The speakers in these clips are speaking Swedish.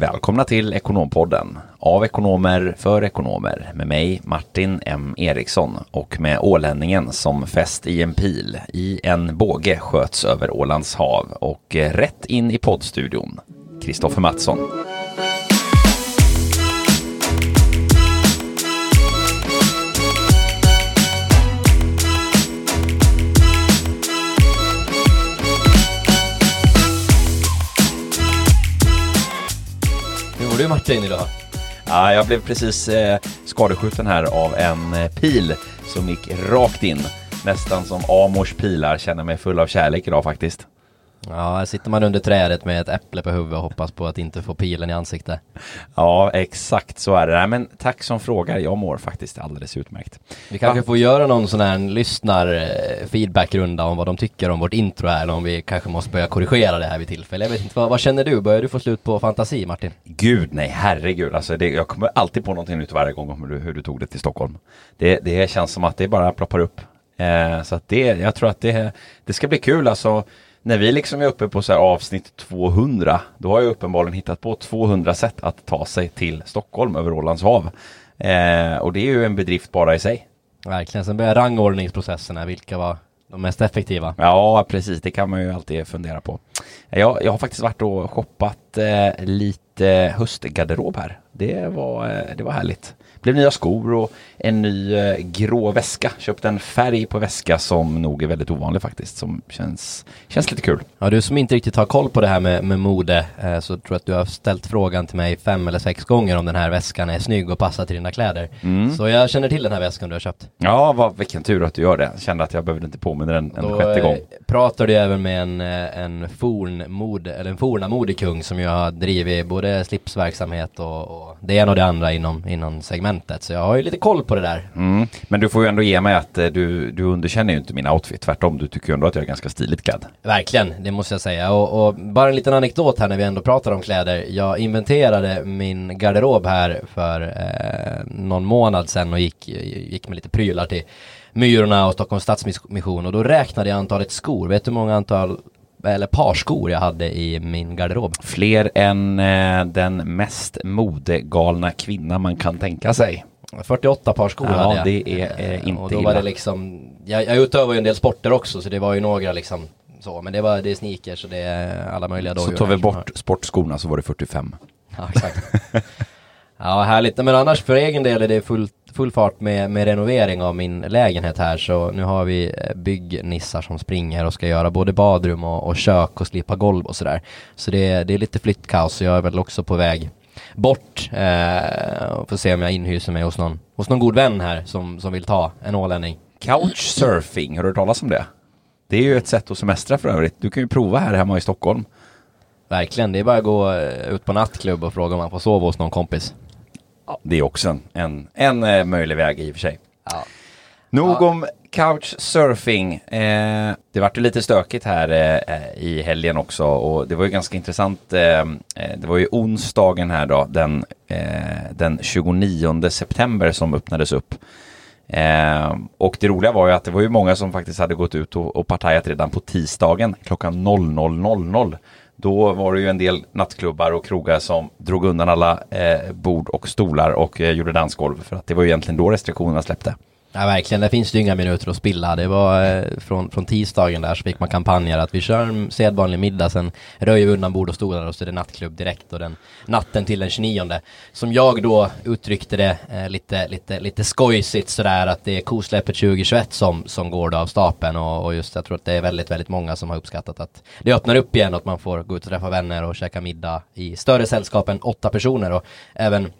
Välkomna till Ekonompodden. Av ekonomer för ekonomer. Med mig Martin M Eriksson och med ålänningen som fäst i en pil i en båge sköts över Ålands hav och eh, rätt in i poddstudion. Kristoffer Mattsson. Du Martin idag? Ja, jag blev precis eh, skadeskjuten här av en eh, pil som gick rakt in. Nästan som Amors pilar, känner mig full av kärlek idag faktiskt. Ja, sitter man under trädet med ett äpple på huvudet och hoppas på att inte få pilen i ansiktet. Ja, exakt så är det. Men tack som frågar. Jag mår faktiskt alldeles utmärkt. Vi kanske får göra någon sån här lyssnar-feedback-runda om vad de tycker om vårt intro här, eller om vi kanske måste börja korrigera det här vid tillfälle. Jag vet inte, vad, vad känner du? Börjar du få slut på fantasi, Martin? Gud nej, herregud. Alltså det, jag kommer alltid på någonting nytt varje gång om hur du, hur du tog det till Stockholm. Det, det känns som att det bara ploppar upp. Eh, så att det, jag tror att det, det ska bli kul alltså. När vi liksom är uppe på så här avsnitt 200, då har jag uppenbarligen hittat på 200 sätt att ta sig till Stockholm över Ålands hav. Eh, och det är ju en bedrift bara i sig. Verkligen, sen börjar rangordningsprocesserna, vilka var de mest effektiva? Ja, precis. Det kan man ju alltid fundera på. Jag, jag har faktiskt varit och shoppat eh, lite höstgarderob här. Det var, eh, det var härligt. Blev nya skor och en ny eh, grå väska. Köpte en färg på väska som nog är väldigt ovanlig faktiskt. Som känns, känns lite kul. Ja, du som inte riktigt har koll på det här med, med mode, eh, så tror jag att du har ställt frågan till mig fem eller sex gånger om den här väskan är snygg och passar till dina kläder. Mm. Så jag känner till den här väskan du har köpt. Ja, vad, vilken tur att du gör det. Jag kände att jag behövde inte påminna den en Då sjätte gång. pratar du även med en, en fornmode, eller en forna modekung som ju har drivit både slipsverksamhet och, och det ena och det andra inom, inom segmentet. Så jag har ju lite koll på det där. Mm. Men du får ju ändå ge mig att eh, du, du underkänner ju inte min outfit. Tvärtom, du tycker ju ändå att jag är ganska stiligt klädd. Verkligen, det måste jag säga. Och, och bara en liten anekdot här när vi ändå pratar om kläder. Jag inventerade min garderob här för eh, någon månad sedan och gick, gick med lite prylar till Myrorna och Stockholms Stadsmission och då räknade jag antalet skor. Vet du hur många antal eller par skor jag hade i min garderob? Fler än eh, den mest modegalna kvinna man kan tänka sig. 48 par skor Ja, hade jag. det är, eh, inte och då illa. var det liksom, jag, jag utövar ju en del sporter också så det var ju några liksom så, men det var, det är sneakers och det är alla möjliga Så dojor tar vi bort sportskorna så var det 45. Ja, exakt. ja, härligt. Men annars för egen del är det full, full fart med, med renovering av min lägenhet här. Så nu har vi eh, byggnissar som springer och ska göra både badrum och, och kök och slipa golv och sådär. Så det, det är lite flyttkaos så jag är väl också på väg bort eh, och får se om jag inhyser mig hos någon, hos någon god vän här som, som vill ta en ålänning. Couchsurfing, har du hört talas om det? Det är ju ett sätt att semestra för övrigt. Du kan ju prova här hemma i Stockholm. Verkligen, det är bara att gå eh, ut på nattklubb och fråga om man får sova hos någon kompis. Ja, det är också en, en, en eh, möjlig väg i och för sig. Ja. Nog om couchsurfing. Eh, det vart ju lite stökigt här eh, i helgen också och det var ju ganska intressant. Eh, eh, det var ju onsdagen här då, den, eh, den 29 september som öppnades upp. Eh, och det roliga var ju att det var ju många som faktiskt hade gått ut och, och partajat redan på tisdagen klockan 00.00. Då var det ju en del nattklubbar och krogar som drog undan alla eh, bord och stolar och eh, gjorde dansgolv för att det var ju egentligen då restriktionerna släppte. Ja verkligen, det finns ju inga minuter att spilla. Det var eh, från, från tisdagen där så fick man kampanjer att vi kör en sedvanlig middag, sen röjer vi undan bord och stolar och så är det nattklubb direkt och den natten till den 29 Som jag då uttryckte det eh, lite, lite, lite skojsigt sådär att det är kosläppet 2021 som, som går då av stapeln och, och just jag tror att det är väldigt, väldigt många som har uppskattat att det öppnar upp igen och att man får gå ut och träffa vänner och käka middag i större sällskap än åtta personer och även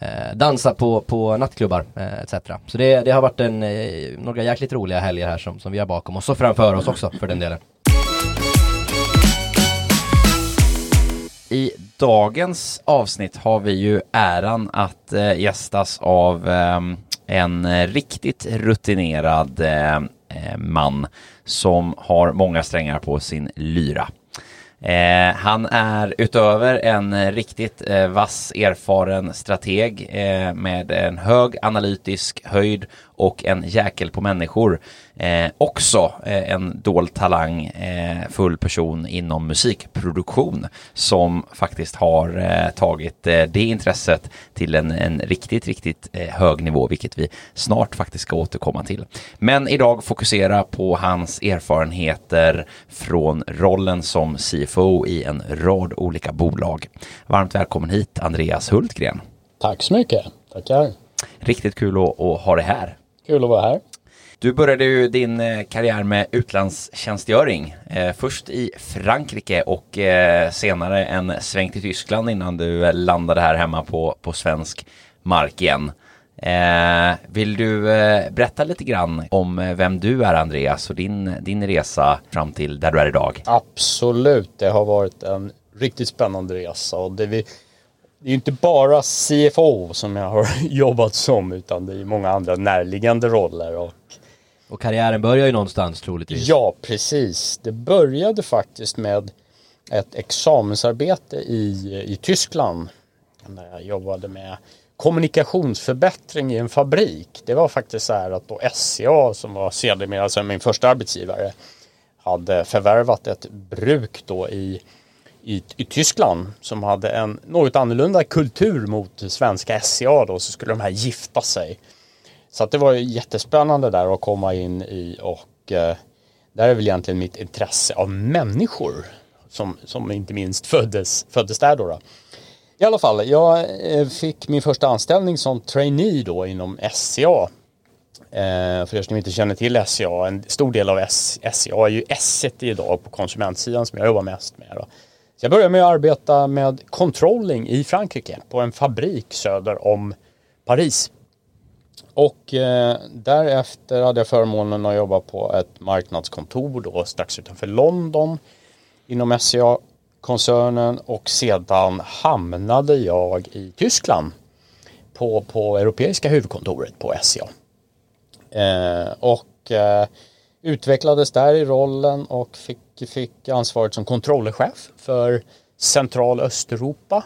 eh, dansa på, på nattklubbar eh, etc. Så det, det har varit en, eh, några jäkligt roliga helger här som, som vi har bakom oss och framför oss också för den delen. I dagens avsnitt har vi ju äran att eh, gästas av eh, en riktigt rutinerad eh, eh, man som har många strängar på sin lyra. Eh, han är utöver en eh, riktigt eh, vass, erfaren strateg eh, med en hög analytisk höjd och en jäkel på människor. Eh, också eh, en dold talang, eh, full person inom musikproduktion som faktiskt har eh, tagit eh, det intresset till en, en riktigt, riktigt eh, hög nivå, vilket vi snart faktiskt ska återkomma till. Men idag fokusera på hans erfarenheter från rollen som CFO i en rad olika bolag. Varmt välkommen hit Andreas Hultgren. Tack så mycket. Tackar. Riktigt kul att, att ha dig här. Kul att vara här. Du började ju din eh, karriär med utlandstjänstgöring. Eh, först i Frankrike och eh, senare en sväng till Tyskland innan du eh, landade här hemma på, på svensk mark igen. Eh, vill du eh, berätta lite grann om vem du är Andreas och din, din resa fram till där du är idag? Absolut, det har varit en riktigt spännande resa och det, vi, det är inte bara CFO som jag har jobbat som utan det är många andra närliggande roller och och karriären börjar ju någonstans troligtvis. Ja, precis. Det började faktiskt med ett examensarbete i, i Tyskland. När jag jobbade med kommunikationsförbättring i en fabrik. Det var faktiskt så här att då SCA som var sedermera alltså min första arbetsgivare hade förvärvat ett bruk då i, i, i Tyskland som hade en något annorlunda kultur mot svenska SCA då så skulle de här gifta sig. Så att det var jättespännande där att komma in i och eh, där är väl egentligen mitt intresse av människor som, som inte minst föddes, föddes där då, då. I alla fall, jag eh, fick min första anställning som trainee då inom SCA. Eh, för er som inte känner till SCA, en stor del av SCA är ju S idag på konsumentsidan som jag jobbar mest med. Då. Så jag började med att arbeta med controlling i Frankrike på en fabrik söder om Paris. Och eh, därefter hade jag förmånen att jobba på ett marknadskontor då strax utanför London inom SCA-koncernen och sedan hamnade jag i Tyskland på, på europeiska huvudkontoret på SCA. Eh, och eh, utvecklades där i rollen och fick, fick ansvaret som kontrollchef för central Östeuropa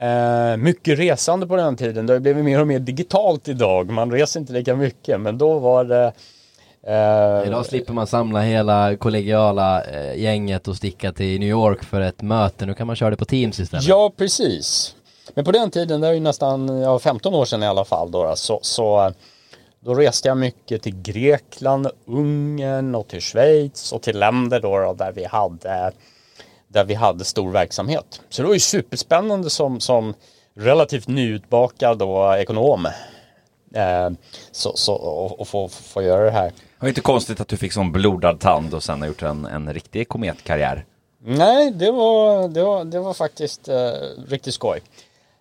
Eh, mycket resande på den tiden. Det har blivit mer och mer digitalt idag. Man reser inte lika mycket men då var det eh, Idag slipper man samla hela kollegiala eh, gänget och sticka till New York för ett möte. Nu kan man köra det på Teams istället. Ja, precis. Men på den tiden, det är ju nästan ja, 15 år sedan i alla fall då, så, så då reste jag mycket till Grekland, Ungern och till Schweiz och till länder då, då där vi hade där vi hade stor verksamhet. Så det var ju superspännande som, som relativt nyutbakad då ekonom. Eh, så, så, och, och få, få göra det här. Det var inte konstigt att du fick sån blodad tand och sen har gjort en, en riktig kometkarriär. Nej, det var, det var, det var faktiskt eh, riktigt skoj.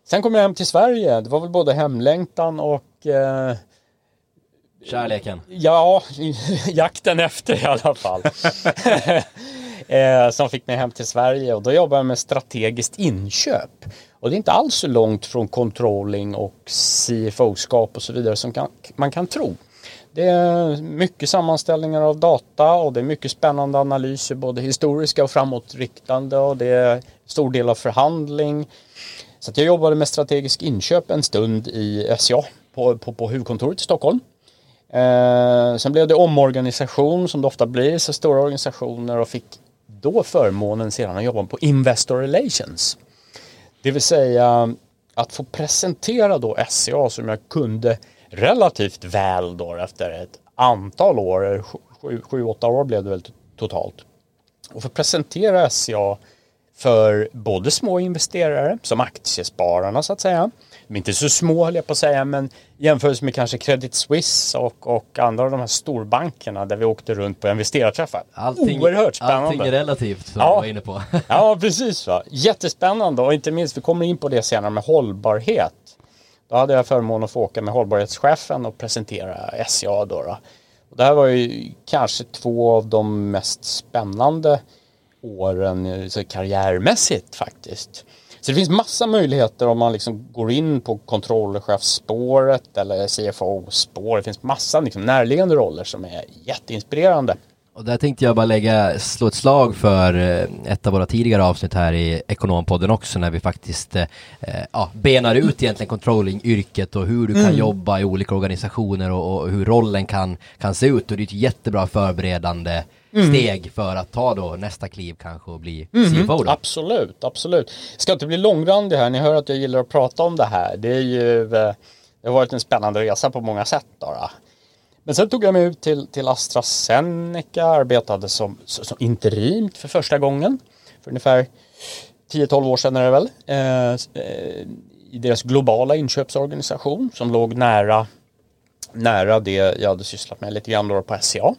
Sen kom jag hem till Sverige. Det var väl både hemlängtan och eh, Kärleken? Ja, jakten efter i alla fall. eh, som fick mig hem till Sverige och då jobbade jag med strategiskt inköp. Och det är inte alls så långt från controlling och CFO-skap och så vidare som kan, man kan tro. Det är mycket sammanställningar av data och det är mycket spännande analyser, både historiska och framåtriktande och det är stor del av förhandling. Så jag jobbade med strategisk inköp en stund i SCA på, på, på huvudkontoret i Stockholm. Eh, sen blev det omorganisation som det ofta blir så stora organisationer och fick då förmånen sedan att jobba på Investor Relations. Det vill säga att få presentera då SCA som jag kunde relativt väl då efter ett antal år, sju, sju åtta år blev det väl totalt. Och få presentera SCA för både små investerare som aktiespararna så att säga de är inte så små höll jag på att säga, men jämfört med kanske Credit Suisse och, och andra av de här storbankerna där vi åkte runt på investerarträffar. Allting, Oerhört spännande. Allting är relativt som ja. du var inne på. ja, precis. Va? Jättespännande och inte minst, vi kommer in på det senare med hållbarhet. Då hade jag förmånen att få åka med hållbarhetschefen och presentera SCA då. då. Och det här var ju kanske två av de mest spännande åren så karriärmässigt faktiskt. Så det finns massa möjligheter om man liksom går in på kontrollchefsspåret eller CFO-spår. Det finns massa liksom närliggande roller som är jätteinspirerande. Och där tänkte jag bara lägga, slå ett slag för eh, ett av våra tidigare avsnitt här i Ekonompodden också när vi faktiskt eh, eh ja, benar ut egentligen controlling-yrket och hur du kan mm. jobba i olika organisationer och, och, hur rollen kan, kan se ut och det är ett jättebra förberedande mm. steg för att ta då nästa kliv kanske och bli mm. CFO då. Absolut, absolut. Ska inte bli långrandig här, ni hör att jag gillar att prata om det här. Det är ju, eh, det har varit en spännande resa på många sätt då. då. Men sen tog jag mig ut till, till AstraZeneca, arbetade som, som interimt för första gången. För ungefär 10-12 år sedan är det väl. Eh, eh, I deras globala inköpsorganisation som låg nära, nära det jag hade sysslat med lite grann då på SCA.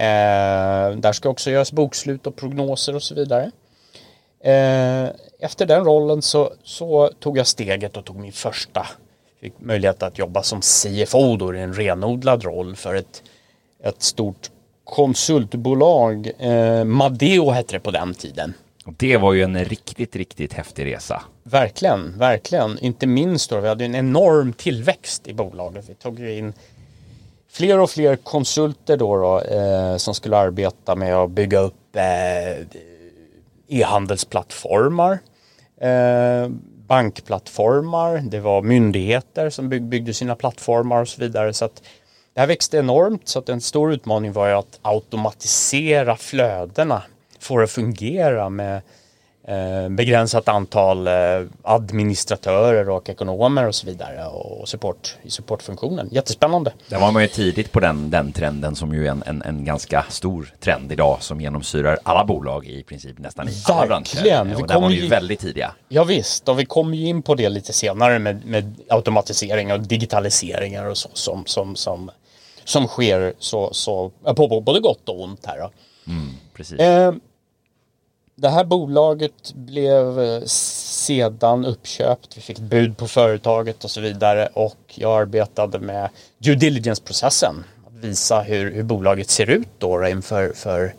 Eh, där ska också göras bokslut och prognoser och så vidare. Eh, efter den rollen så, så tog jag steget och tog min första fick möjlighet att jobba som CFO då i en renodlad roll för ett, ett stort konsultbolag. Eh, Madeo hette det på den tiden. Det var ju en riktigt, riktigt häftig resa. Verkligen, verkligen. Inte minst då, vi hade en enorm tillväxt i bolaget. Vi tog in fler och fler konsulter då, då eh, som skulle arbeta med att bygga upp eh, e-handelsplattformar. Eh, bankplattformar, det var myndigheter som bygg, byggde sina plattformar och så vidare. Så att det här växte enormt så att en stor utmaning var ju att automatisera flödena, få det att fungera med begränsat antal eh, administratörer och ekonomer och så vidare och support i supportfunktionen. Jättespännande. Där var man ju tidigt på den, den trenden som ju är en, en, en ganska stor trend idag som genomsyrar alla bolag i princip nästan i alla branscher. Och där var ju väldigt tidiga. Ja, visst, och vi kommer ju in på det lite senare med, med automatisering och digitaliseringar och så som, som, som, som sker så, så, på, både gott och ont här. Mm, precis. Eh, det här bolaget blev eh, sedan uppköpt. Vi fick bud på företaget och så vidare och jag arbetade med due diligence-processen. Att visa hur, hur bolaget ser ut då inför för,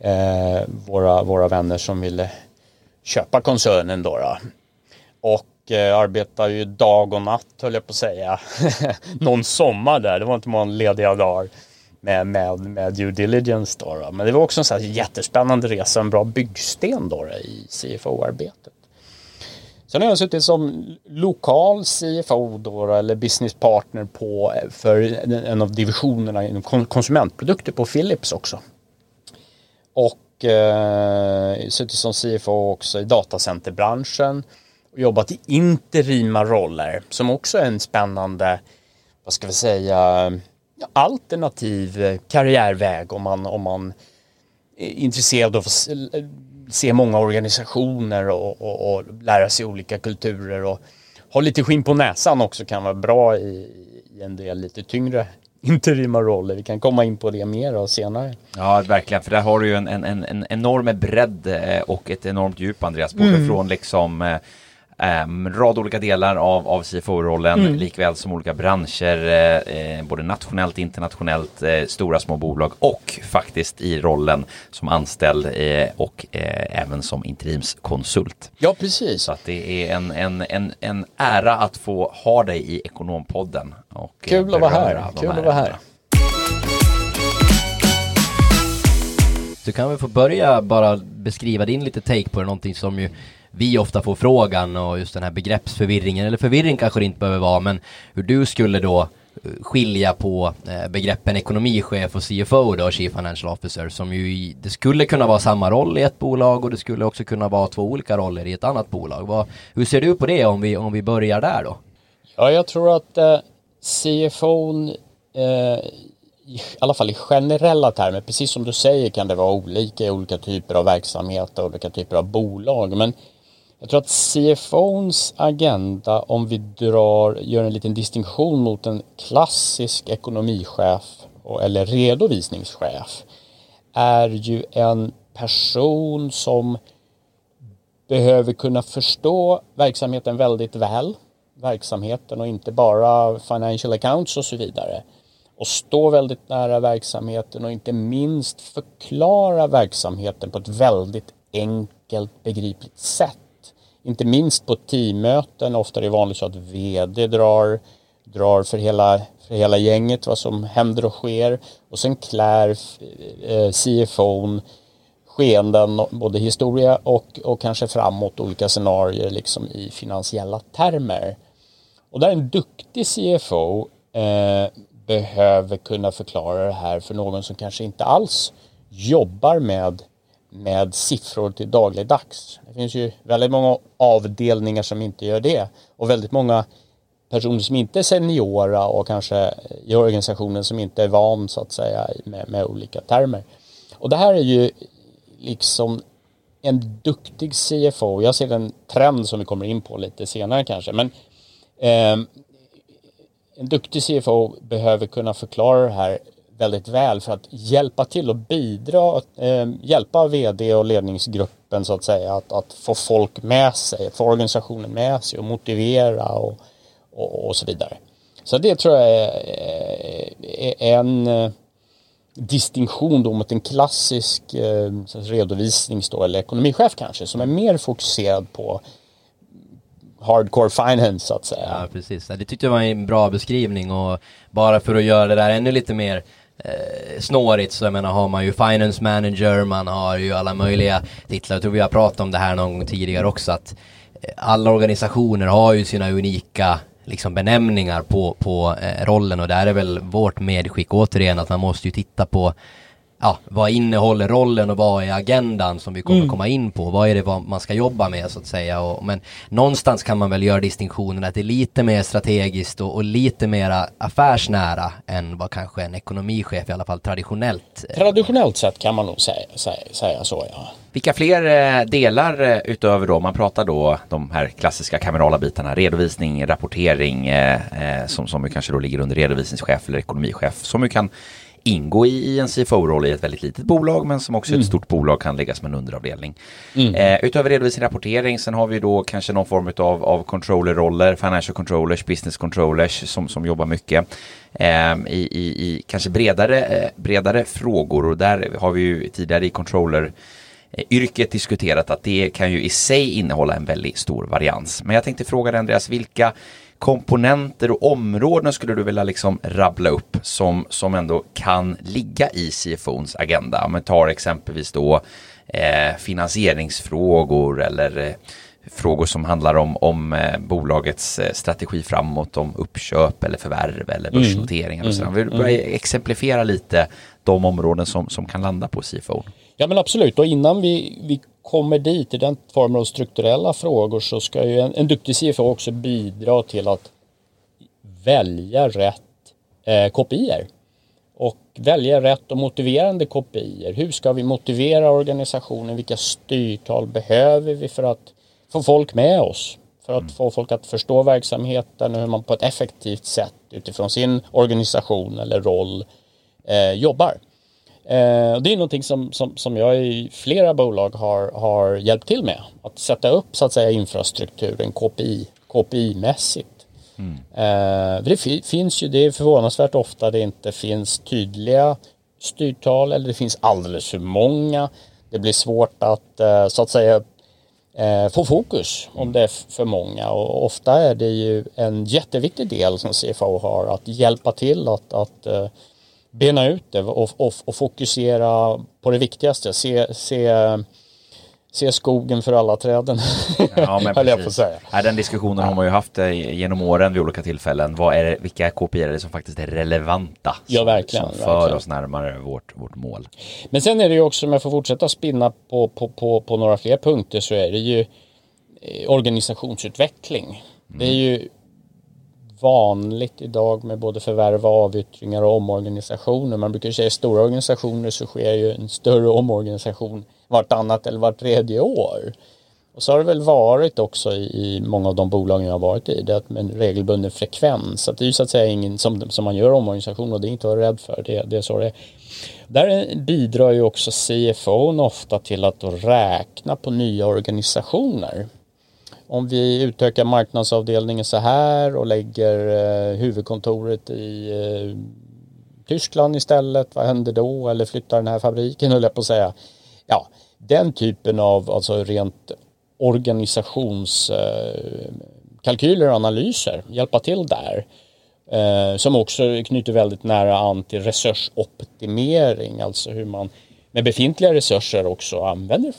eh, våra, våra vänner som ville köpa koncernen då. då. Och eh, arbetade ju dag och natt höll jag på att säga. Någon sommar där, det var inte många lediga dagar med, med, med due diligence. Då, då. Men det var också en så här jättespännande resa, en bra byggsten då, då i CFO-arbetet. Sen har jag suttit som lokal CFO då, eller business partner på, eh, för en av divisionerna inom konsumentprodukter på Philips också. Och eh, suttit som CFO också i datacenterbranschen och jobbat i interima roller som också är en spännande, vad ska vi säga, alternativ eh, karriärväg om man, om man är intresserad av att se många organisationer och, och, och lära sig olika kulturer och ha lite skinn på näsan också kan vara bra i, i en del lite tyngre interima roller. Vi kan komma in på det mer senare. Ja, verkligen, för där har du ju en, en, en enorm bredd eh, och ett enormt djup, Andreas, både mm. från liksom eh, en ehm, rad olika delar av, av CFO-rollen, mm. likväl som olika branscher, eh, eh, både nationellt, internationellt, eh, stora små bolag och faktiskt i rollen som anställd eh, och eh, även som interimskonsult. Ja, precis. Så att det är en, en, en, en ära att få ha dig i Ekonompodden. Och, eh, Kul att vara här. Kul att vara här. Du kan väl få börja bara beskriva din lite take på det, någonting som ju vi ofta får frågan och just den här begreppsförvirringen, eller förvirring kanske det inte behöver vara, men hur du skulle då eh, skilja på eh, begreppen ekonomichef och CFO då, Chief Financial Officer, som ju det skulle kunna vara samma roll i ett bolag och det skulle också kunna vara två olika roller i ett annat bolag. Vad, hur ser du på det om vi, om vi börjar där då? Ja, jag tror att eh, CFO eh, i alla fall i generella termer, precis som du säger kan det vara olika i olika typer av verksamheter, olika typer av bolag. Men jag tror att CFOns agenda, om vi drar, gör en liten distinktion mot en klassisk ekonomichef eller redovisningschef, är ju en person som behöver kunna förstå verksamheten väldigt väl, verksamheten och inte bara financial accounts och så vidare. Och stå väldigt nära verksamheten och inte minst förklara verksamheten på ett väldigt enkelt begripligt sätt inte minst på teammöten, ofta är det vanligt så att vd drar drar för hela, för hela gänget vad som händer och sker och sen klär eh, CFOn skeenden, både historia och, och kanske framåt olika scenarier liksom i finansiella termer. Och där en duktig CFO eh, behöver kunna förklara det här för någon som kanske inte alls jobbar med, med siffror till dagligdags. Det finns ju väldigt många avdelningar som inte gör det och väldigt många personer som inte är seniora och kanske i organisationen som inte är van så att säga med, med olika termer. Och det här är ju liksom en duktig CFO, jag ser en trend som vi kommer in på lite senare kanske, men eh, en duktig CFO behöver kunna förklara det här väldigt väl för att hjälpa till och bidra, eh, hjälpa vd och ledningsgruppen så att säga att, att få folk med sig, få organisationen med sig och motivera och, och, och så vidare. Så det tror jag är, eh, är en eh, distinktion då mot en klassisk eh, redovisningsstå eller ekonomichef kanske som är mer fokuserad på hardcore finance så att säga. Ja, precis. Det tyckte jag var en bra beskrivning och bara för att göra det där ännu lite mer eh, snårigt så jag menar har man ju finance manager, man har ju alla möjliga titlar. Jag tror vi har pratat om det här någon gång tidigare också att eh, alla organisationer har ju sina unika liksom benämningar på, på eh, rollen och där är väl vårt medskick återigen att man måste ju titta på ja, vad innehåller rollen och vad är agendan som vi kommer mm. komma in på? Vad är det vad man ska jobba med så att säga? Och, men någonstans kan man väl göra distinktionen att det är lite mer strategiskt och, och lite mer affärsnära än vad kanske en ekonomichef i alla fall traditionellt. Eh, Traditionellt sett kan man nog säga, säga, säga så ja. Vilka fler eh, delar eh, utöver då, man pratar då de här klassiska kamerala bitarna, redovisning, rapportering eh, som, som kanske då ligger under redovisningschef eller ekonomichef som ju kan ingå i, en CFO-roll i ett väldigt litet bolag men som också mm. ett stort bolag kan läggas som en underavdelning. Mm. Eh, utöver redovisning och rapportering sen har vi då kanske någon form av, av controller-roller, financial controllers, business controllers som, som jobbar mycket eh, i, i, i, kanske bredare, eh, bredare frågor och där har vi ju tidigare i controller eh, yrket diskuterat att det kan ju i sig innehålla en väldigt stor varians. Men jag tänkte fråga dig Andreas, vilka komponenter och områden skulle du vilja liksom rabbla upp som, som ändå kan ligga i CFOns agenda? Om man tar exempelvis då eh, finansieringsfrågor eller eh, frågor som handlar om, om eh, bolagets eh, strategi framåt, om uppköp eller förvärv eller mm. börsnoteringar. Mm. Och Vill du börja mm. exemplifiera lite de områden som, som kan landa på CFO? Ja men absolut och innan vi, vi kommer dit i den formen av strukturella frågor så ska ju en, en duktig CFO också bidra till att välja rätt eh, kopior. Och välja rätt och motiverande kopior. Hur ska vi motivera organisationen? Vilka styrtal behöver vi för att få folk med oss? För att mm. få folk att förstå verksamheten och hur man på ett effektivt sätt utifrån sin organisation eller roll eh, jobbar. Eh, det är någonting som, som, som jag i flera bolag har, har hjälpt till med. Att sätta upp så att säga infrastrukturen KPI, KPI-mässigt. Mm. Eh, det finns ju, det är förvånansvärt ofta det inte finns tydliga styrtal eller det finns alldeles för många. Det blir svårt att eh, så att säga eh, få fokus om det är för många och ofta är det ju en jätteviktig del som CFO har att hjälpa till att, att eh, bena ut det och, och, och fokusera på det viktigaste. Se, se, se skogen för alla träden. Ja, men precis. jag på säga. Ja, den diskussionen ja. har man ju haft eh, genom åren vid olika tillfällen. Vad är det, vilka KPI är det som faktiskt är relevanta? Ja, verkligen. Som för verkligen. oss närmare vårt, vårt mål. Men sen är det ju också, om jag får fortsätta spinna på, på, på, på några fler punkter, så är det ju eh, organisationsutveckling. Mm. Det är ju vanligt idag med både förvärv och avyttringar och omorganisationer. Man brukar säga i stora organisationer så sker ju en större omorganisation vartannat eller vart tredje år. Och så har det väl varit också i, många av de bolagen jag har varit i, det att med en regelbunden frekvens. Att det är ju så att säga ingen som, som man gör omorganisation och det är inte att vara rädd för, det, det är så det är. Där bidrar ju också CFO ofta till att räkna på nya organisationer om vi utökar marknadsavdelningen så här och lägger eh, huvudkontoret i eh, Tyskland istället, vad händer då? Eller flyttar den här fabriken, höll jag på att säga. Ja, den typen av alltså rent organisationskalkyler eh, och analyser, hjälpa till där. Eh, som också knyter väldigt nära an till resursoptimering, alltså hur man med befintliga resurser också använder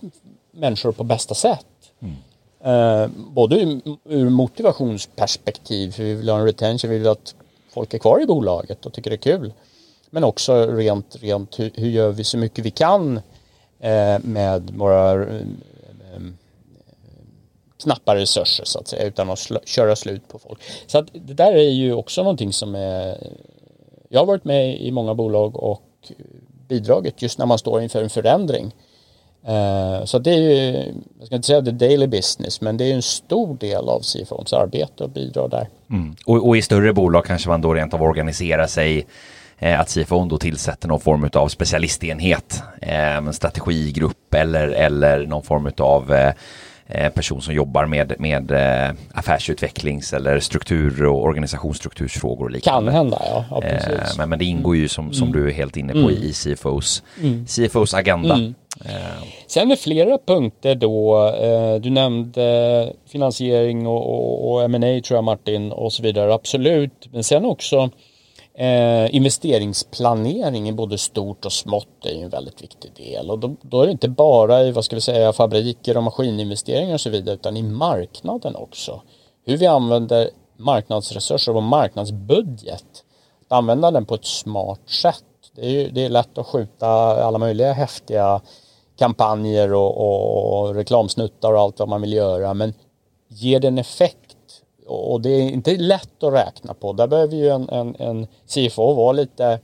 människor på bästa sätt. Mm. Eh, både ur, ur motivationsperspektiv, för vi vill ha en retention, vi vill att folk är kvar i bolaget och tycker det är kul. Men också rent, rent hur, hur gör vi så mycket vi kan eh, med våra eh, eh knappa resurser så att säga utan att sl köra slut på folk. Så att det där är ju också någonting som är Jag har varit med i många bolag och bidragit just när man står inför en förändring. Uh, så det är ju, jag ska inte säga det daily business, men det är en stor del av CFOns arbete att bidra där. Mm. Och, och, i större bolag kanske man då rent av organiserar sig eh, att CFON då tillsätter någon form av specialistenhet, eh, en strategigrupp eller, eller någon form av Eh, person som jobbar med, med eh, affärsutvecklings eller struktur och organisationsstruktursfrågor och liknande. Kan hända, ja. ja eh, men, men det ingår ju som, som mm. du är helt inne på mm. i CFOs, mm. CFOs agenda. Mm. Sen är flera punkter då, du nämnde finansiering och, och, och M&A tror jag Martin och så vidare, absolut. Men sen också Eh, investeringsplanering i både stort och smått är ju en väldigt viktig del och då, då, är det inte bara i vad ska vi säga fabriker och maskininvesteringar och så vidare utan i marknaden också. Hur vi använder marknadsresurser och marknadsbudget. Att använda den på ett smart sätt. Det är, ju, det är lätt att skjuta alla möjliga häftiga kampanjer och, och, och reklamsnuttar och allt vad man vill göra men ger den effekt och det är inte lätt att räkna på. Där behöver ju en, en, en CFO vara lite,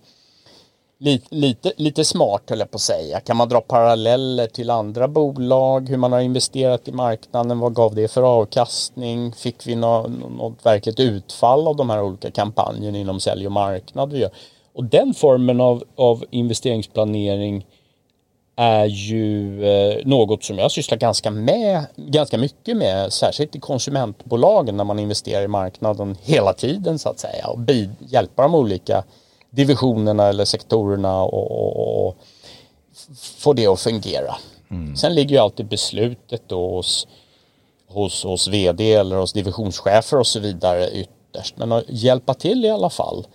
lite, lite, lite smart höll jag på att säga. Kan man dra paralleller till andra bolag, hur man har investerat i marknaden, vad gav det för avkastning? Fick vi något, något verkligt utfall av de här olika kampanjerna inom sälj och marknad vi gör? Och den formen av, av investeringsplanering är ju eh, något som jag sysslar ganska, med, ganska mycket med, särskilt i konsumentbolagen när man investerar i marknaden hela tiden så att säga och hjälpa de olika divisionerna eller sektorerna och, och, och få det att fungera. Mm. Sen ligger ju alltid beslutet då hos, hos, hos vd eller hos divisionschefer och så vidare ytterst. Men att hjälpa till i alla fall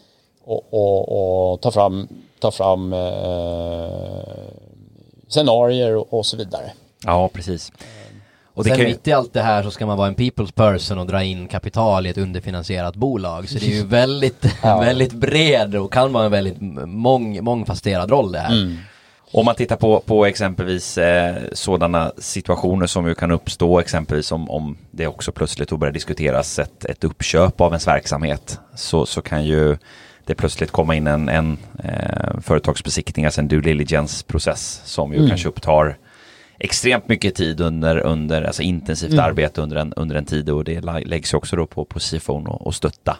och, och, och ta fram, ta fram eh, scenarier och så vidare. Ja, precis. Och Sen kan... mitt i allt det här så ska man vara en people's person och dra in kapital i ett underfinansierat bolag. Så det är ju väldigt, ja. väldigt bred och kan vara en väldigt mång, mångfasterad roll det här. Mm. Om man tittar på, på exempelvis eh, sådana situationer som ju kan uppstå, exempelvis om, om det också plötsligt börjar diskuteras ett, ett uppköp av ens verksamhet, så, så kan ju det plötsligt komma in en, en eh, företagsbesiktning, alltså en due diligence-process som ju mm. kanske upptar extremt mycket tid under, under alltså intensivt mm. arbete under en, under en tid och det läggs också då på, på CFOn och, och stötta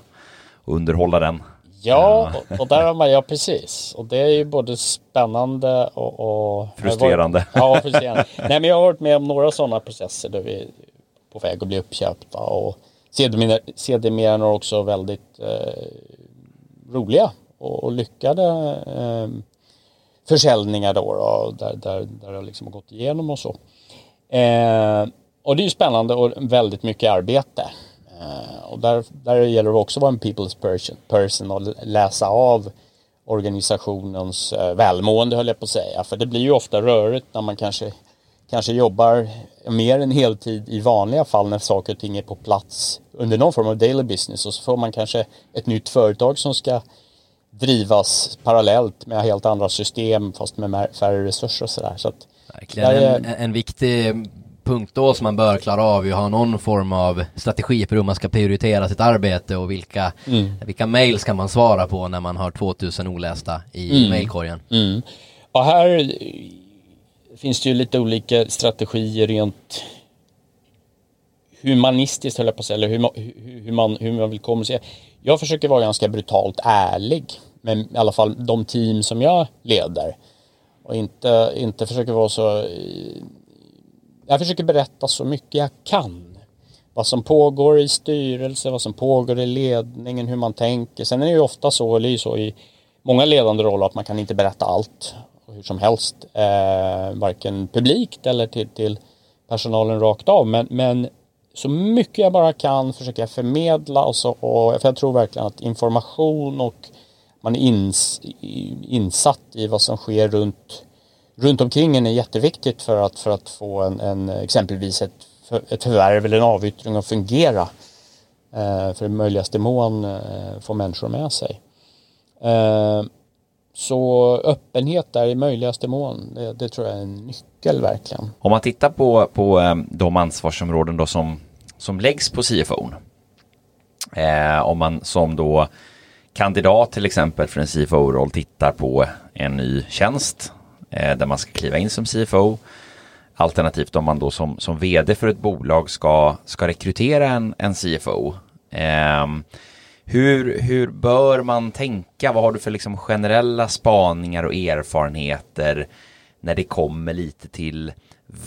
och underhålla den. Ja, och, och där har man, ja precis. Och det är ju både spännande och... och frustrerande. Varit, ja, frustrerande. Nej, men jag har varit med om några sådana processer där vi är på väg att bli uppköpta och sedermera också väldigt eh, roliga och, och lyckade eh, försäljningar då, då där, där, där det liksom har gått igenom och så. Eh, och det är ju spännande och väldigt mycket arbete. Eh, och där, där gäller det också att vara en people's person, person och läsa av organisationens eh, välmående höll jag på att säga. För det blir ju ofta rörigt när man kanske, kanske jobbar mer än heltid i vanliga fall när saker och ting är på plats under någon form av daily business och så får man kanske ett nytt företag som ska drivas parallellt med helt andra system fast med färre resurser och sådär. Så Verkligen. Är... En, en, viktig punkt då som man bör klara av är att ha någon form av strategi för hur man ska prioritera sitt arbete och vilka, mm. vilka mail ska man svara på när man har 2000 olästa i mm. mailkorgen. Mm. Och här finns det ju lite olika strategier rent humanistiskt höll jag på att säga, eller hur man, hur, man, hur man vill kommunicera. Jag försöker vara ganska brutalt ärlig med i alla fall de team som jag leder. Och inte, inte försöker vara så... Jag försöker berätta så mycket jag kan. Vad som pågår i styrelse, vad som pågår i ledningen, hur man tänker. Sen är det ju ofta så, eller så i många ledande roller att man kan inte berätta allt hur som helst. Eh, varken publikt eller till, till personalen rakt av. Men, men så mycket jag bara kan försöka jag förmedla och så, och, för jag tror verkligen att information och man är ins, insatt i vad som sker runt, runt omkring en är jätteviktigt för att, för att få en, en exempelvis ett, ett förvärv eller en avyttring att fungera. Eh, för i möjligaste mån eh, få människor med sig. Eh, så öppenhet där i möjligaste mån, det, det, tror jag är en nyckel verkligen. Om man tittar på, på eh, de ansvarsområden då som, som läggs på CFO. Eh, om man som då kandidat till exempel för en CFO-roll tittar på en ny tjänst eh, där man ska kliva in som CFO. Alternativt om man då som, som vd för ett bolag ska, ska rekrytera en, en CFO. Eh, hur, hur bör man tänka? Vad har du för liksom generella spaningar och erfarenheter när det kommer lite till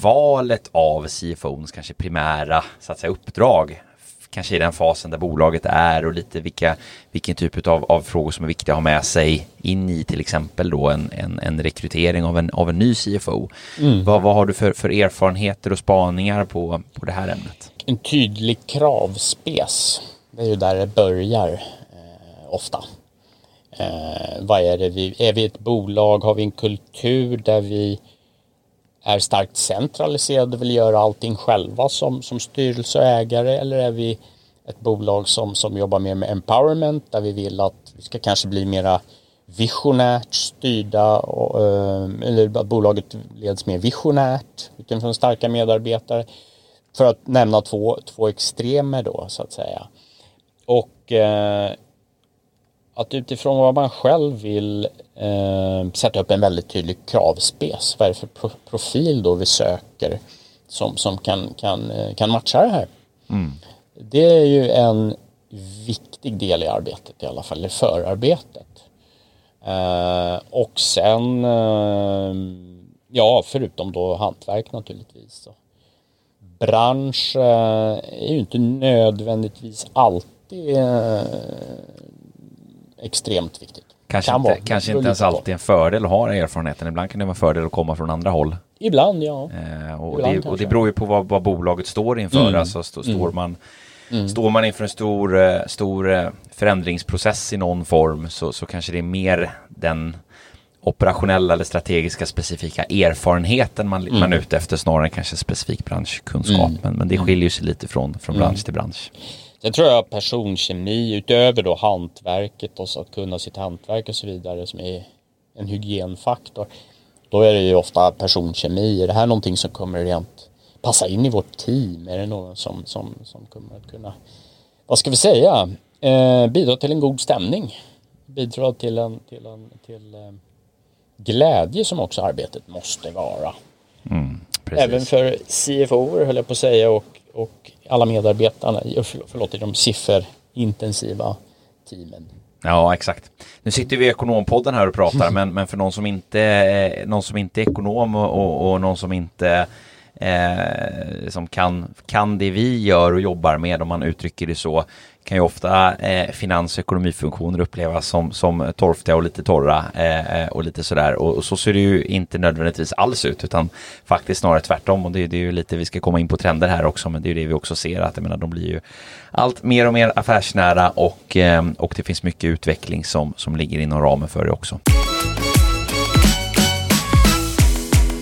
valet av CFOns kanske primära så att säga, uppdrag? Kanske i den fasen där bolaget är och lite vilka, vilken typ av, av frågor som är viktiga att ha med sig in i till exempel då en, en, en rekrytering av en, av en ny CFO. Mm. Vad, vad har du för, för erfarenheter och spaningar på, på det här ämnet? En tydlig kravspes det är ju där det börjar eh, ofta. Eh, vad är det vi, är vi ett bolag, har vi en kultur där vi är starkt centraliserade och vill göra allting själva som, som styrelse och ägare eller är vi ett bolag som, som jobbar mer med empowerment där vi vill att vi ska kanske bli mera visionärt styrda och, eh, eller att bolaget leds mer visionärt utifrån starka medarbetare. För att nämna två, två extremer då så att säga. Och eh, att utifrån vad man själv vill eh, sätta upp en väldigt tydlig kravspes. Vad är det för pro profil då vi söker som, som kan, kan, eh, kan matcha det här? Mm. Det är ju en viktig del i arbetet i alla fall, i förarbetet. Eh, och sen, eh, ja förutom då hantverk naturligtvis. Så. Bransch eh, är ju inte nödvändigtvis alltid det är extremt viktigt. Kanske kan inte, vara, kanske inte ens alltid en fördel att ha erfarenheten. Ibland kan det vara en fördel att komma från andra håll. Ibland ja. Eh, och, Ibland det, och, det, beror ju på vad, vad bolaget står inför. Mm. Alltså stå, står, mm. man, mm. står man inför en stor, eh, stor eh, förändringsprocess i någon form så, så kanske det är mer den operationella eller strategiska specifika erfarenheten man, mm. man är ute efter snarare än kanske specifik branschkunskap. Mm. Men, men det mm. skiljer sig lite från, från bransch till bransch. Sen tror jag personkemi utöver då hantverket och så att kunna sitt hantverk och så vidare som är en hygienfaktor. Då är det ju ofta personkemi. Är det här någonting som kommer rent passa in i vårt team? Är det någon som, som, som kommer att kunna, vad ska vi säga, eh, bidra till en god stämning? Bidra till en, till en till, eh, glädje som också arbetet måste vara. Mm, Även för CFO höll jag på att säga och, och alla medarbetarna förlåt, i de sifferintensiva teamen. Ja, exakt. Nu sitter vi i Ekonompodden här och pratar, men, men för någon som inte, någon som inte är ekonom och, och, och någon som inte eh, som kan, kan det vi gör och jobbar med, om man uttrycker det så, kan ju ofta eh, finans och ekonomifunktioner upplevas som, som torftiga och lite torra eh, eh, och lite sådär och, och, så ser det ju inte nödvändigtvis alls ut utan faktiskt snarare tvärtom och det, det är ju lite, vi ska komma in på trender här också men det är ju det vi också ser att jag menar de blir ju allt mer och mer affärsnära och, eh, och det finns mycket utveckling som, som ligger inom ramen för det också.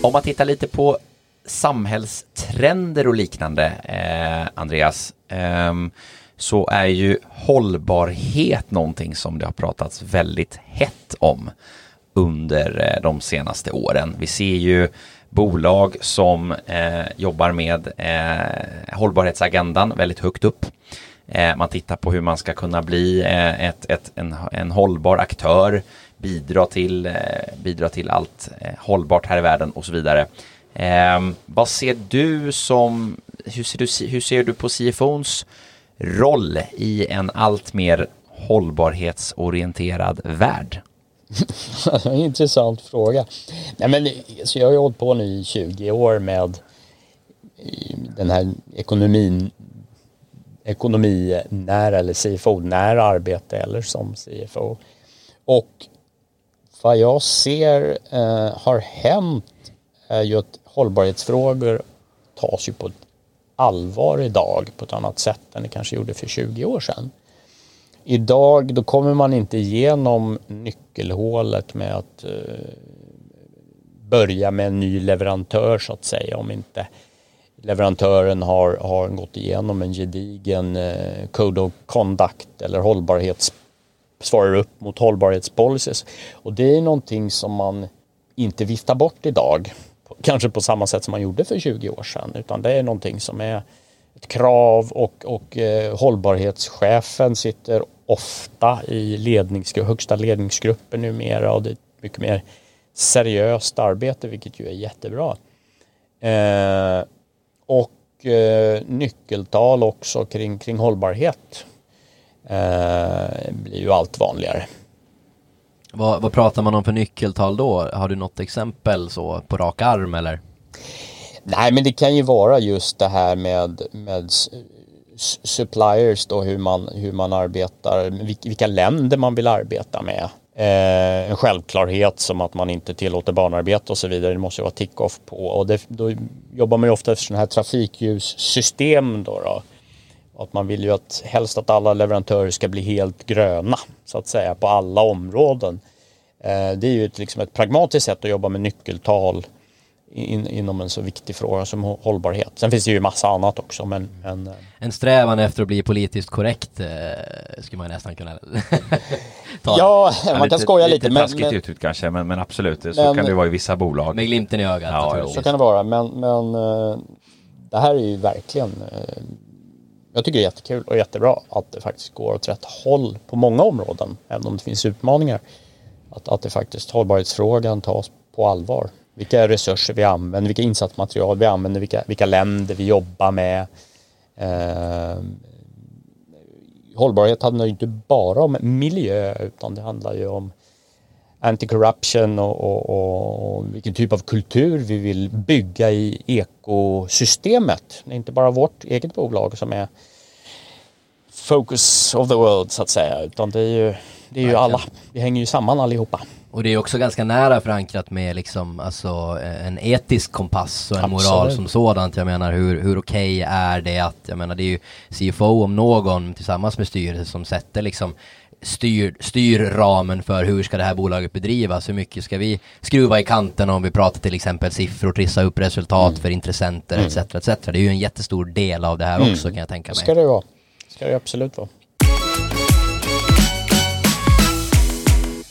Om man tittar lite på samhällstrender och liknande, eh, Andreas. Eh, så är ju hållbarhet någonting som det har pratats väldigt hett om under eh, de senaste åren. Vi ser ju bolag som eh, jobbar med eh, hållbarhetsagendan väldigt högt upp. Eh, man tittar på hur man ska kunna bli eh, ett, ett, en, en hållbar aktör, bidra till, eh, bidra till allt eh, hållbart här i världen och så vidare. Eh, vad ser du som, hur ser du, hur ser du på CFOns roll i en allt mer hållbarhetsorienterad värld? en intressant fråga. Nej, men, så jag har ju hållit på nu i 20 år med den här ekonomin ekonominära eller CFO-nära arbete eller som CFO. Och vad jag ser eh, har hänt är ju att hållbarhetsfrågor tas ju på ett allvar idag på ett annat sätt än det kanske gjorde för 20 år sedan. Idag då kommer man inte igenom nyckelhålet med att eh, börja med en ny leverantör så att säga om inte leverantören har, har gått igenom en gedigen eh, code of conduct eller hållbarhets svarar upp mot hållbarhetspolicies. Och det är någonting som man inte viftar bort idag. Kanske på samma sätt som man gjorde för 20 år sedan. Utan det är någonting som är ett krav och, och eh, hållbarhetschefen sitter ofta i lednings, högsta ledningsgruppen numera och det är ett mycket mer seriöst arbete vilket ju är jättebra. Eh, och eh, nyckeltal också kring, kring hållbarhet eh, blir ju allt vanligare. Vad, vad pratar man om för nyckeltal då? Har du något exempel så på rak arm eller? Nej men det kan ju vara just det här med, med suppliers då hur man, hur man arbetar, vilka länder man vill arbeta med. Eh, en självklarhet som att man inte tillåter barnarbete och så vidare. Det måste ju vara tick-off på och det, då jobbar man ju ofta efter sådana här trafikljussystem då. då att man vill ju att helst att alla leverantörer ska bli helt gröna så att säga på alla områden. Eh, det är ju ett, liksom ett pragmatiskt sätt att jobba med nyckeltal in, inom en så viktig fråga som hållbarhet. Sen finns det ju massa annat också men, men eh. En strävan efter att bli politiskt korrekt eh, skulle man nästan kunna ta. Ja, man lite, kan skoja lite. Lite taskigt uttryckt kanske men, men absolut, så men, kan det vara i vissa bolag. Med glimten i ögat. Ja, så kan det vara men, men eh, det här är ju verkligen jag tycker det är jättekul och jättebra att det faktiskt går åt rätt håll på många områden, även om det finns utmaningar. Att, att det faktiskt hållbarhetsfrågan tas på allvar. Vilka resurser vi använder, vilka insatsmaterial vi använder, vilka, vilka länder vi jobbar med. Eh, hållbarhet handlar ju inte bara om miljö utan det handlar ju om anti-corruption och, och, och, vilken typ av kultur vi vill bygga i ekosystemet. Det är inte bara vårt eget bolag som är focus of the world så att säga utan det är ju, det är ju alla. Vi hänger ju samman allihopa. Och det är också ganska nära förankrat med liksom, alltså en etisk kompass och en Absolut. moral som sådant. Jag menar hur, hur okej okay är det att, jag menar det är ju CFO om någon tillsammans med styrelsen som sätter liksom styr, styr ramen för hur ska det här bolaget bedrivas, hur mycket ska vi skruva i kanten om vi pratar till exempel siffror, trissa upp resultat mm. för intressenter etc. Mm. etc. Det är ju en jättestor del av det här mm. också kan jag tänka mig. Ska det vara. Ska det absolut vara.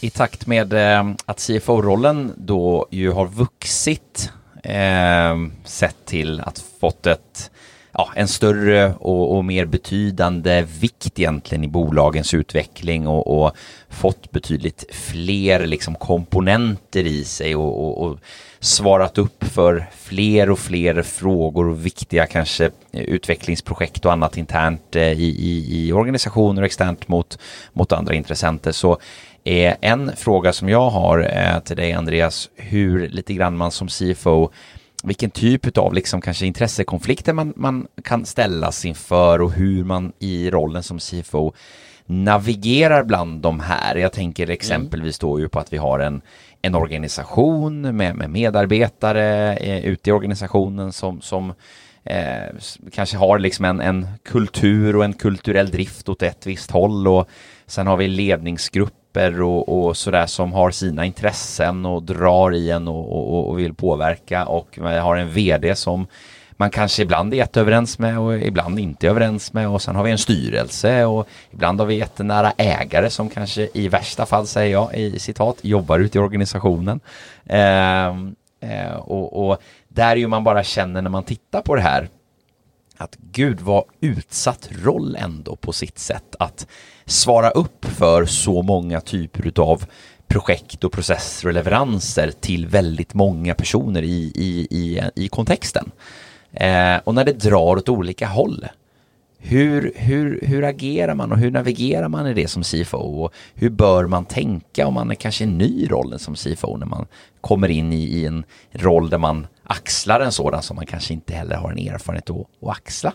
I takt med eh, att CFO-rollen då ju har vuxit eh, sett till att fått ett ja, en större och, och, mer betydande vikt egentligen i bolagens utveckling och, och fått betydligt fler liksom komponenter i sig och, och, svarat upp för fler och fler frågor och viktiga kanske utvecklingsprojekt och annat internt eh, i, i, i organisationer och externt mot, mot andra intressenter. Så är en fråga som jag har eh, till dig Andreas, hur lite grann man som CFO vilken typ av liksom kanske intressekonflikter man, man kan ställas inför och hur man i rollen som CFO navigerar bland de här. Jag tänker exempelvis då ju på att vi har en, en organisation med, med medarbetare eh, ute i organisationen som, som eh, kanske har liksom en, en kultur och en kulturell drift åt ett visst håll och sen har vi ledningsgrupp grupper och, och sådär som har sina intressen och drar i en och, och, och vill påverka och har en vd som man kanske ibland är jätteöverens med och ibland inte överens med och sen har vi en styrelse och ibland har vi jättenära ägare som kanske i värsta fall säger jag i citat jobbar ute i organisationen. Eh, eh, och, och där ju man bara känner när man tittar på det här att gud vad utsatt roll ändå på sitt sätt att svara upp för så många typer av projekt och processer och leveranser till väldigt många personer i, i, i, i kontexten. Eh, och när det drar åt olika håll, hur, hur, hur agerar man och hur navigerar man i det som CFO och hur bör man tänka om man är kanske ny i rollen som CFO när man kommer in i, i en roll där man axlar en sådan som man kanske inte heller har en erfarenhet att, att axla?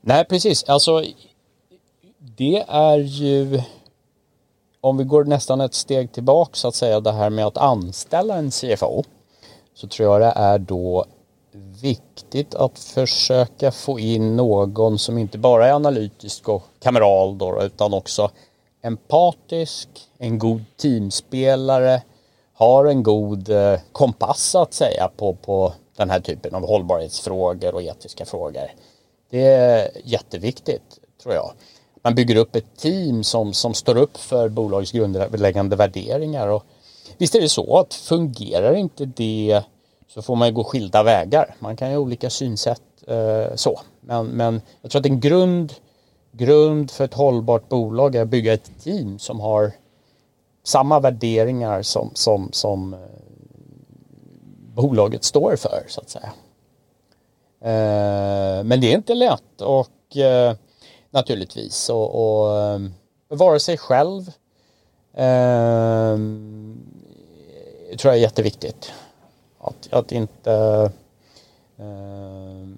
Nej, precis. Alltså det är ju om vi går nästan ett steg tillbaka så att säga det här med att anställa en CFO så tror jag det är då viktigt att försöka få in någon som inte bara är analytisk och kameral då, utan också empatisk, en god teamspelare, har en god eh, kompass att säga på, på den här typen av hållbarhetsfrågor och etiska frågor. Det är jätteviktigt tror jag. Man bygger upp ett team som, som står upp för bolagets grundläggande värderingar. Och visst är det så att fungerar inte det så får man ju gå skilda vägar. Man kan ju ha olika synsätt eh, så. Men, men jag tror att en grund, grund för ett hållbart bolag är att bygga ett team som har samma värderingar som, som, som eh, bolaget står för så att säga. Eh, men det är inte lätt och eh, naturligtvis och, och ehm, bevara vara sig själv eh, tror jag är jätteviktigt. Att, att inte eh,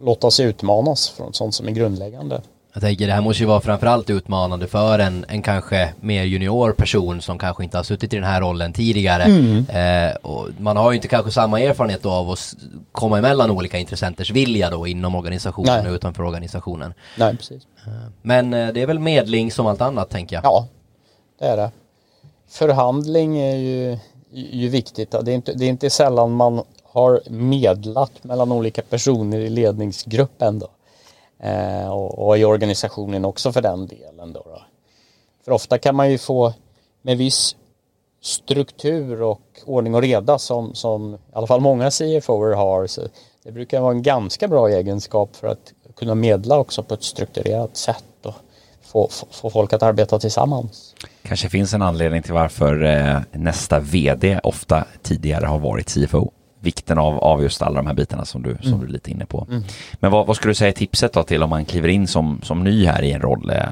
låta sig utmanas från sånt som är grundläggande. Jag tänker det här måste ju vara framförallt utmanande för en, en kanske mer junior person som kanske inte har suttit i den här rollen tidigare. Mm. Eh, och man har ju inte kanske samma erfarenhet av att komma emellan olika intressenters vilja då inom organisationen Nej. och utanför organisationen. Nej, precis. Eh, men eh, det är väl medling som allt annat tänker jag. Ja, det är det. Förhandling är ju, ju viktigt. Det är, inte, det är inte sällan man har medlat mellan olika personer i ledningsgruppen då. Eh, och, och, i organisationen också för den delen. Då, då, För ofta kan man ju få med viss struktur och ordning och reda som, som i alla fall många CFOer har. Så det brukar vara en ganska bra egenskap för att kunna medla också på ett strukturerat sätt och få, få, få folk att arbeta tillsammans. Kanske finns en anledning till varför eh, nästa vd ofta tidigare har varit CFO vikten av, av just alla de här bitarna som du, som mm. du är lite inne på. Mm. Men vad, vad skulle du säga är tipset då till om man kliver in som, som ny här i en roll, eh,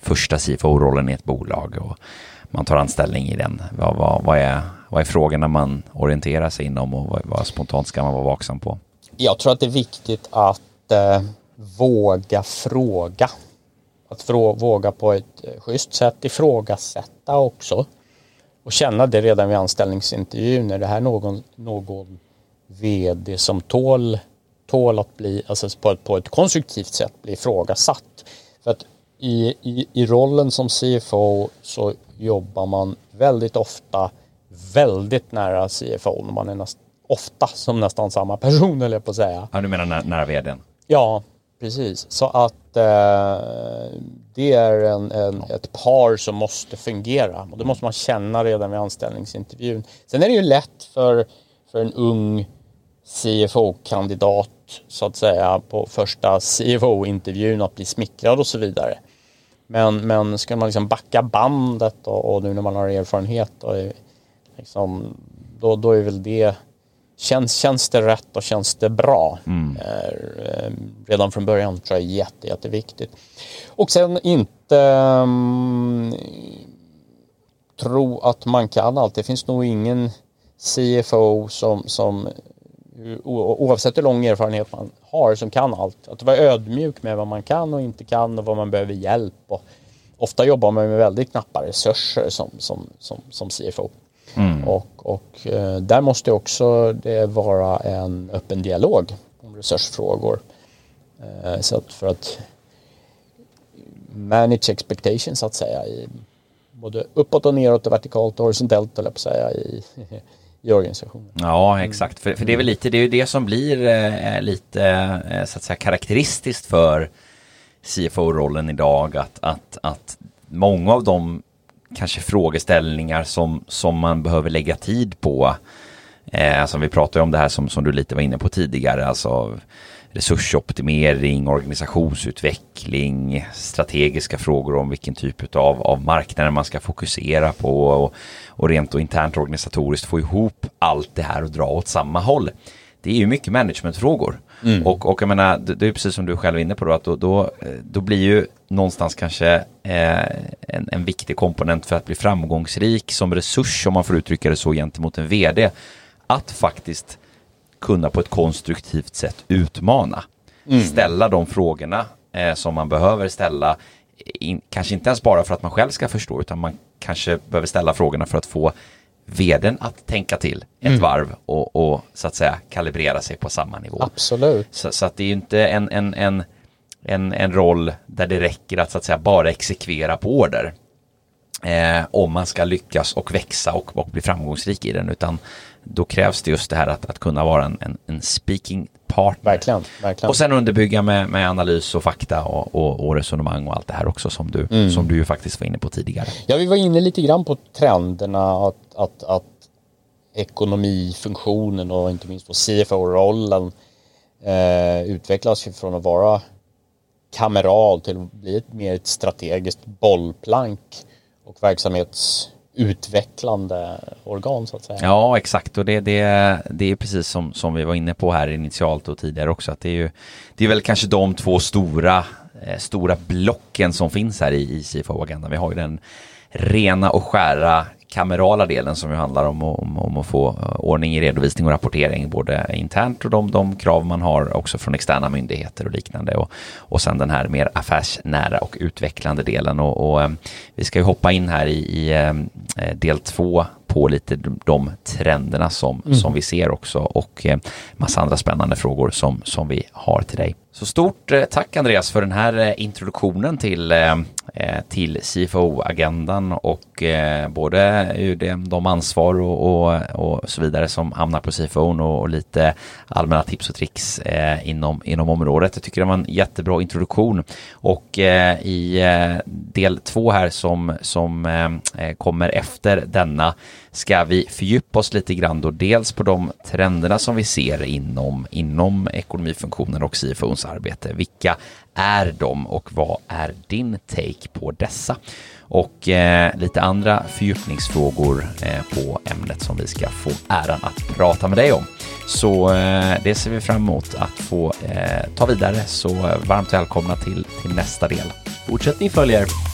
första CFO-rollen i ett bolag och man tar anställning i den. Vad, vad, vad, är, vad är frågorna man orienterar sig inom och vad, vad spontant ska man vara vaksam på? Jag tror att det är viktigt att eh, våga fråga. Att frå, våga på ett eh, schysst sätt ifrågasätta också och känna det redan vid anställningsintervjun. Är det här någon, någon vd som tål, tål att bli, alltså på ett, på ett konstruktivt sätt bli ifrågasatt? För att i, i, i rollen som CFO så jobbar man väldigt ofta väldigt nära CFO. Man är näst, ofta som nästan samma person eller på att säga. Ja, du menar nära, nära vdn? Ja, precis. Så att eh, det är en, en, ett par som måste fungera och det måste man känna redan vid anställningsintervjun. Sen är det ju lätt för, för en ung CFO-kandidat så att säga på första CFO-intervjun att bli smickrad och så vidare. Men, men ska man liksom backa bandet och, och nu när man har erfarenhet och liksom, då, då är väl det Känns, känns det rätt och känns det bra? Mm. Eh, redan från början tror jag är jätte, jätteviktigt. Och sen inte um, tro att man kan allt. Det finns nog ingen CFO som, som oavsett hur lång erfarenhet man har som kan allt. Att vara ödmjuk med vad man kan och inte kan och vad man behöver hjälp. Och ofta jobbar man med väldigt knappa resurser som, som, som, som CFO. Mm. Och, och eh, där måste också det vara en öppen dialog om resursfrågor. Eh, så att för att manage expectations så att säga i både uppåt och neråt och vertikalt och horisontellt eller på att säga i, i organisationen. Ja exakt, för, för det är väl lite det, är det som blir eh, lite eh, så att säga karaktäristiskt för CFO-rollen idag att, att, att många av de kanske frågeställningar som, som man behöver lägga tid på. Eh, som vi pratade om det här som, som du lite var inne på tidigare, alltså resursoptimering, organisationsutveckling, strategiska frågor om vilken typ av, av marknader man ska fokusera på och, och rent och internt organisatoriskt få ihop allt det här och dra åt samma håll. Det är ju mycket managementfrågor. Mm. Och, och jag menar, det är precis som du själv är inne på då, att då, då, då blir ju någonstans kanske eh, en, en viktig komponent för att bli framgångsrik som resurs, om man får uttrycka det så, gentemot en vd, att faktiskt kunna på ett konstruktivt sätt utmana. Mm. Ställa de frågorna eh, som man behöver ställa, in, kanske inte ens bara för att man själv ska förstå, utan man kanske behöver ställa frågorna för att få vdn att tänka till ett Mm. varv och, och så att säga kalibrera sig på samma nivå. Absolut. Så, så att det är ju inte en, en, en, en, en roll där det räcker att, så att säga, bara exekvera på order. Eh, om man ska lyckas och växa och, och bli framgångsrik i den. Utan då krävs det just det här att, att kunna vara en, en, en speaking partner. Verkligen. verkligen. Och sen underbygga med, med analys och fakta och, och, och resonemang och allt det här också som du, Mm. som du ju faktiskt var inne på tidigare. Ja, vi var inne lite grann på trenderna att, att, att ekonomifunktionen och inte minst CFO-rollen eh, utvecklas från att vara kameral till att bli ett mer ett strategiskt bollplank och verksamhetsutvecklande organ så att säga. Ja, exakt. Och det, det, det är precis som, som vi var inne på här initialt och tidigare också. Att det är ju det är väl kanske de två stora, eh, stora blocken som finns här i, i CFO-agendan. Vi har ju den rena och skära kamerala delen som ju handlar om, om, om att få eh, ordning i redovisning och rapportering både internt och de, de krav man har också från externa myndigheter och liknande. Och, och sen den här mer affärsnära och utvecklande delen. Och, och eh, vi ska ju hoppa in här i, i eh, del två på lite de, de trenderna som, som vi ser också och eh, massa andra spännande frågor som, som vi har till dig. Så stort eh, tack Andreas för den här eh, introduktionen till, till CFO-agendan och både de ansvar och, och, och så vidare som hamnar på CFO och, och lite allmänna tips och tricks inom, inom området. Jag tycker det var en jättebra introduktion och i del två här som, som kommer efter denna ska vi fördjupa oss lite grann då dels på de trenderna som vi ser inom, inom ekonomifunktionen och CFOns arbete. Vilka är de och vad är din take på dessa? Och eh, lite andra fördjupningsfrågor eh, på ämnet som vi ska få äran att prata med dig om. Så eh, det ser vi fram emot att få eh, ta vidare. Så eh, varmt välkomna till, till nästa del. Fortsättning följer.